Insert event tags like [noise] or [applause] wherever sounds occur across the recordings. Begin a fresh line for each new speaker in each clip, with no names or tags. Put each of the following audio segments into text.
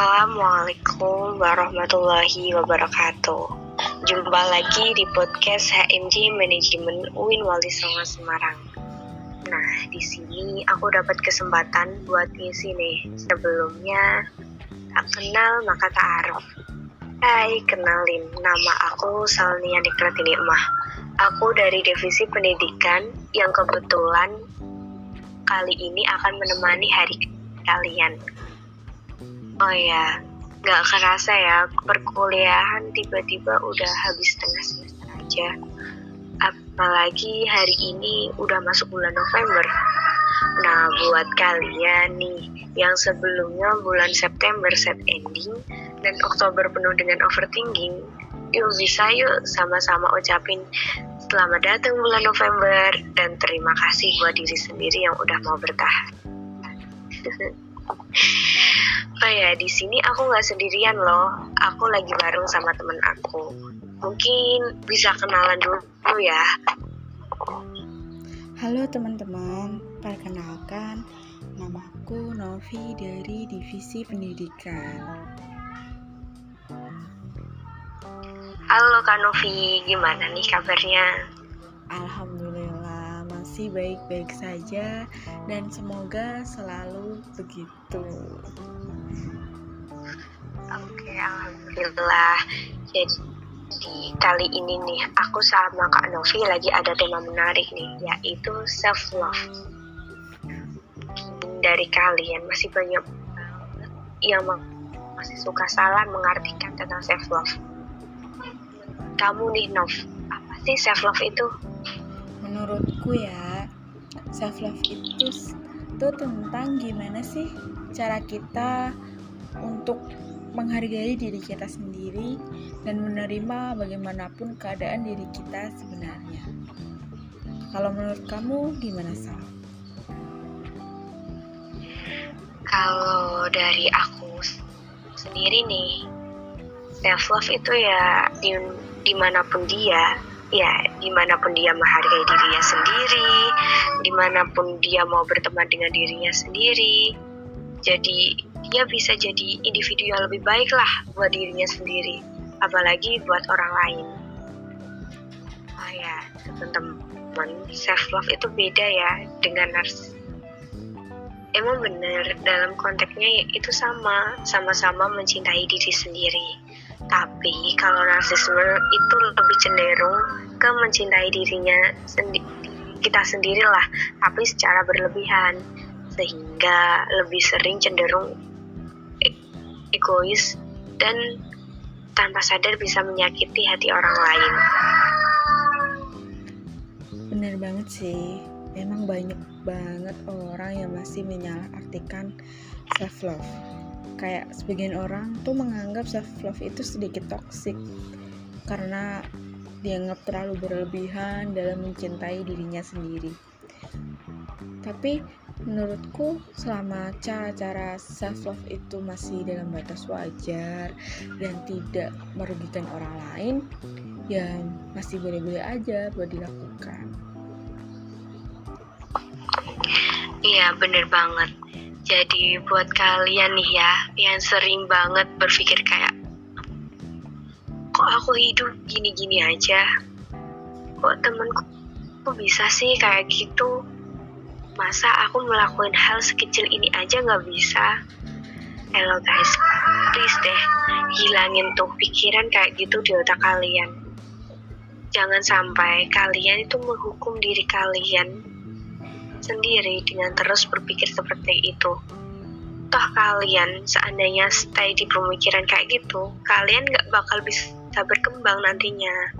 Assalamualaikum warahmatullahi wabarakatuh. Jumpa lagi di podcast HMJ Manajemen UIN Wali Songo Semarang. Nah, di sini aku dapat kesempatan buat ngisi nih. Sebelumnya, tak kenal maka tak aruf. Hai, kenalin. Nama aku Salnia Nikratini Emah. Aku dari Divisi Pendidikan yang kebetulan kali ini akan menemani hari kalian. Oh ya, nggak kerasa ya perkuliahan tiba-tiba udah habis setengah semester aja. Apalagi hari ini udah masuk bulan November. Nah, buat kalian nih yang sebelumnya bulan September set ending dan Oktober penuh dengan overthinking, yuk bisa yuk sama-sama ucapin selamat datang bulan November dan terima kasih buat diri sendiri yang udah mau bertahan. [laughs] Oh ya, di sini aku nggak sendirian loh. Aku lagi bareng sama temen aku. Mungkin bisa kenalan dulu ya.
Halo teman-teman, perkenalkan namaku Novi dari Divisi Pendidikan.
Halo Kak Novi, gimana nih kabarnya?
Alhamdulillah masih baik-baik saja dan semoga selalu begitu.
Oke, alhamdulillah. Jadi kali ini nih aku sama Kak Novi lagi ada tema menarik nih, yaitu self love. Dari kalian masih banyak yang masih suka salah mengartikan tentang self love. Kamu nih Nov, apa sih self love itu?
Menurutku ya, self love itu itu tentang gimana sih cara kita untuk menghargai diri kita sendiri dan menerima bagaimanapun keadaan diri kita sebenarnya. Kalau menurut kamu gimana Sal?
Kalau dari aku sendiri nih, self love itu ya di di mana pun dia, ya di mana pun dia menghargai dirinya sendiri, di mana pun dia mau berteman dengan dirinya sendiri. Jadi dia bisa jadi individu yang lebih baik lah buat dirinya sendiri, apalagi buat orang lain. Oh ya, teman-teman, self love itu beda ya dengan narsis. Emang bener dalam konteksnya itu sama, sama-sama mencintai diri sendiri. Tapi kalau narsisme itu lebih cenderung ke mencintai dirinya sendi kita sendirilah, tapi secara berlebihan sehingga lebih sering cenderung egois dan tanpa sadar bisa menyakiti hati orang lain.
Bener banget sih, memang banyak banget orang yang masih menyalahartikan self love. Kayak sebagian orang tuh menganggap self love itu sedikit toksik karena dianggap terlalu berlebihan dalam mencintai dirinya sendiri. Tapi menurutku selama cara-cara self love itu masih dalam batas wajar dan tidak merugikan orang lain ya masih boleh-boleh aja buat dilakukan
iya bener banget jadi buat kalian nih ya yang sering banget berpikir kayak kok aku hidup gini-gini aja? Kok temenku kok bisa sih kayak gitu? Masa aku melakukan hal sekecil ini aja nggak bisa? Hello guys, please deh hilangin tuh pikiran kayak gitu di otak kalian. Jangan sampai kalian itu menghukum diri kalian sendiri dengan terus berpikir seperti itu. Toh kalian seandainya stay di pemikiran kayak gitu, kalian nggak bakal bisa berkembang nantinya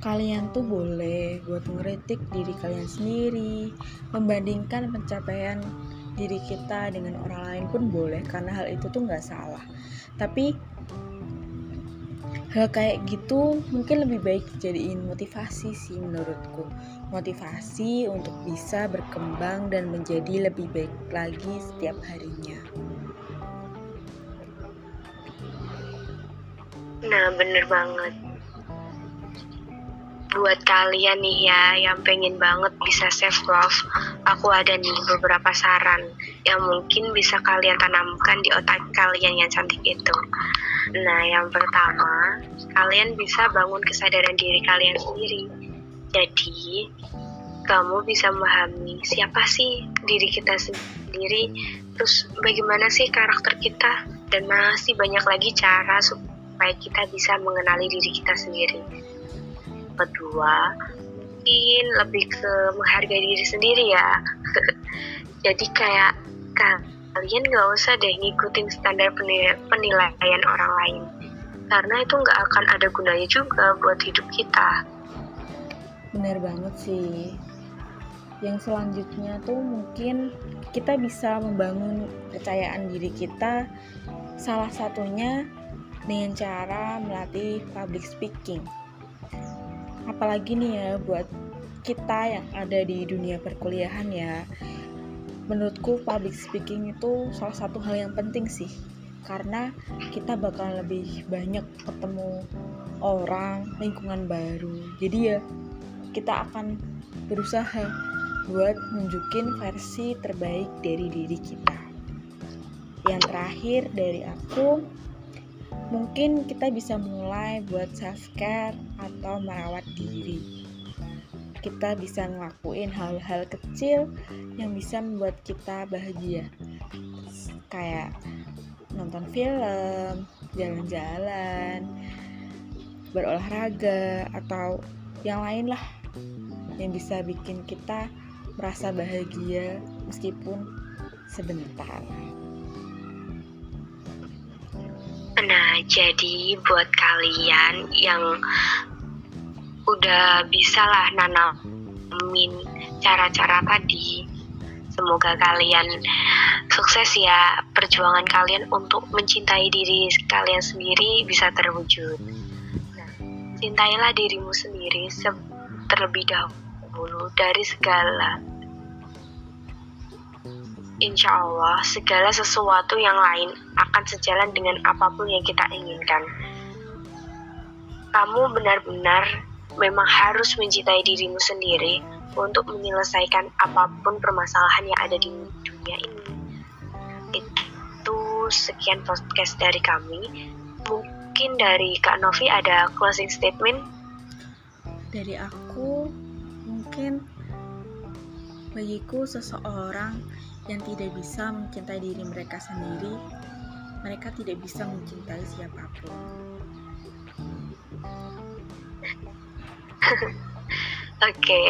kalian tuh boleh buat ngeritik diri kalian sendiri, membandingkan pencapaian diri kita dengan orang lain pun boleh karena hal itu tuh nggak salah. Tapi hal kayak gitu mungkin lebih baik jadiin motivasi sih menurutku. Motivasi untuk bisa berkembang dan menjadi lebih baik lagi setiap harinya.
Nah, bener banget buat kalian nih ya yang pengen banget bisa self love, aku ada nih beberapa saran yang mungkin bisa kalian tanamkan di otak kalian yang cantik itu. Nah, yang pertama, kalian bisa bangun kesadaran diri kalian sendiri. Jadi, kamu bisa memahami siapa sih diri kita sendiri, terus bagaimana sih karakter kita, dan masih banyak lagi cara supaya kita bisa mengenali diri kita sendiri kedua mungkin lebih ke menghargai diri sendiri ya. [laughs] Jadi kayak kalian gak usah deh ngikutin standar penilaian orang lain. Karena itu nggak akan ada gunanya juga buat hidup kita.
Bener banget sih. Yang selanjutnya tuh mungkin kita bisa membangun kepercayaan diri kita salah satunya dengan cara melatih public speaking apalagi nih ya buat kita yang ada di dunia perkuliahan ya menurutku public speaking itu salah satu hal yang penting sih. Karena kita bakal lebih banyak ketemu orang lingkungan baru. Jadi ya kita akan berusaha buat nunjukin versi terbaik dari diri kita. Yang terakhir dari aku mungkin kita bisa mulai buat self care atau merawat diri. Kita bisa ngelakuin hal-hal kecil yang bisa membuat kita bahagia. Kayak nonton film, jalan-jalan, berolahraga atau yang lain lah yang bisa bikin kita merasa bahagia meskipun sebentar.
Nah, jadi buat kalian yang udah bisa lah nanamin cara-cara tadi, semoga kalian sukses ya perjuangan kalian untuk mencintai diri kalian sendiri bisa terwujud. Nah, cintailah dirimu sendiri terlebih dahulu dari segala insya Allah segala sesuatu yang lain akan sejalan dengan apa pun yang kita inginkan. Kamu benar-benar memang harus mencintai dirimu sendiri untuk menyelesaikan apa pun permasalahan yang ada di dunia ini. Itu sekian podcast dari kami. Mungkin dari Kak Novi ada closing statement?
Dari aku, mungkin bagiku seseorang yang tidak bisa mencintai diri mereka sendiri, mereka tidak bisa mencintai siapa pun. [laughs]
Oke,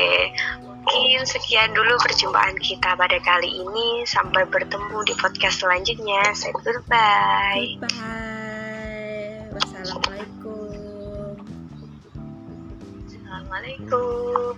mungkin sekian dulu perjumpaan kita pada kali ini. Sampai bertemu di podcast selanjutnya. Say
goodbye. Goodbye. Wassalamualaikum.
Assalamualaikum.